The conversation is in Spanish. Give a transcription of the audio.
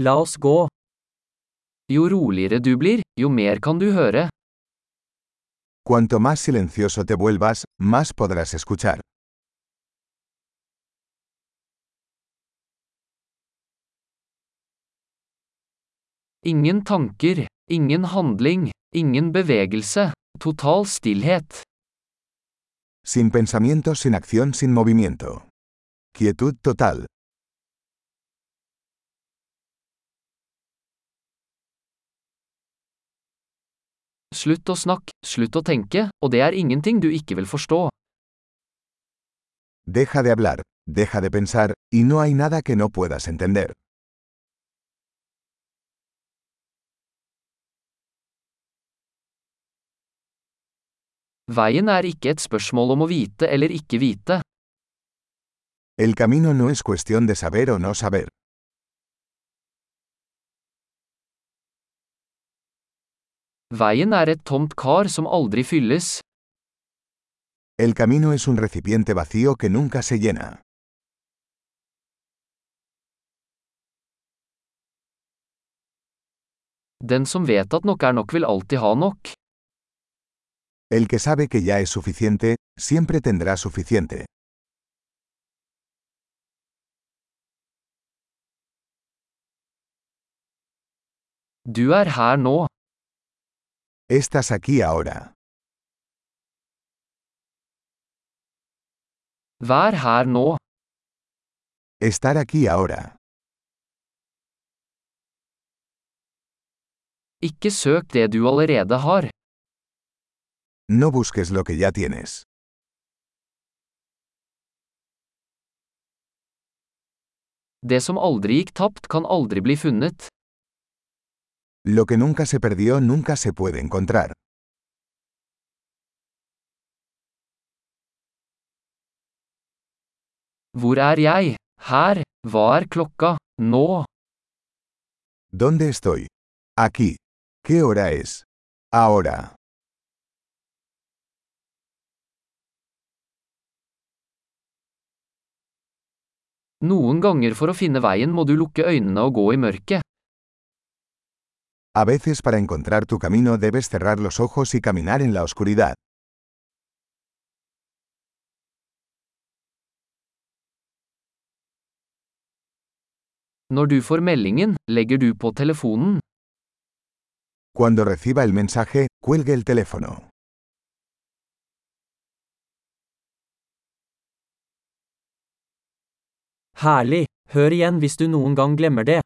La oss gå. Jo roligere du blir, jo mer kan du høre. Cuanto más silencioso te vuelvas, más podrás escuchar. Ingen tanker, ingen handling, ingen bevegelse, total stillhet. Sin pensamientos, sin acción, sin movimiento. Quietud total. Slutt å snakke, slutt å tenke, og det er ingenting du ikke vil forstå. Deja de hablar, deja de pensar, y no hay nada que no puedas entender. Veien er ikke et spørsmål om å vite eller ikke vite. El camino no es cuestión de saber o no saber. Veien er et tomt kar som aldri fylles. El camino es un recipiente vacío que nunca se llena. Den som vet at nok er nok vil alltid ha nok. El que sabe que ya es suficiente, siempre tendrá suficiente. Du er her nå. Estás aquí ahora. Vær her nå. Estar aquí ahora. Ikke søk det du allerede har. No busques lo que ya tienes. Det som aldri gikk tapt, kan aldri bli funnet. Lo que nunca se perdió nunca se puede encontrar. Hvor er jeg? Her. Hva er klokka? Nå. ¿Dónde estoy? Aquí. ¿Qué hora es? Ahora. Noen ganger for å finne veien må du lukke øynene og gå i mørket. A veces para encontrar tu camino debes cerrar los ojos y caminar en la oscuridad. Når du får meldingen, legger du på telefonen. Cuando reciba el mensaje, cuelgue el teléfono. Herlig. Hør igjen hvis du noen gang glemmer det.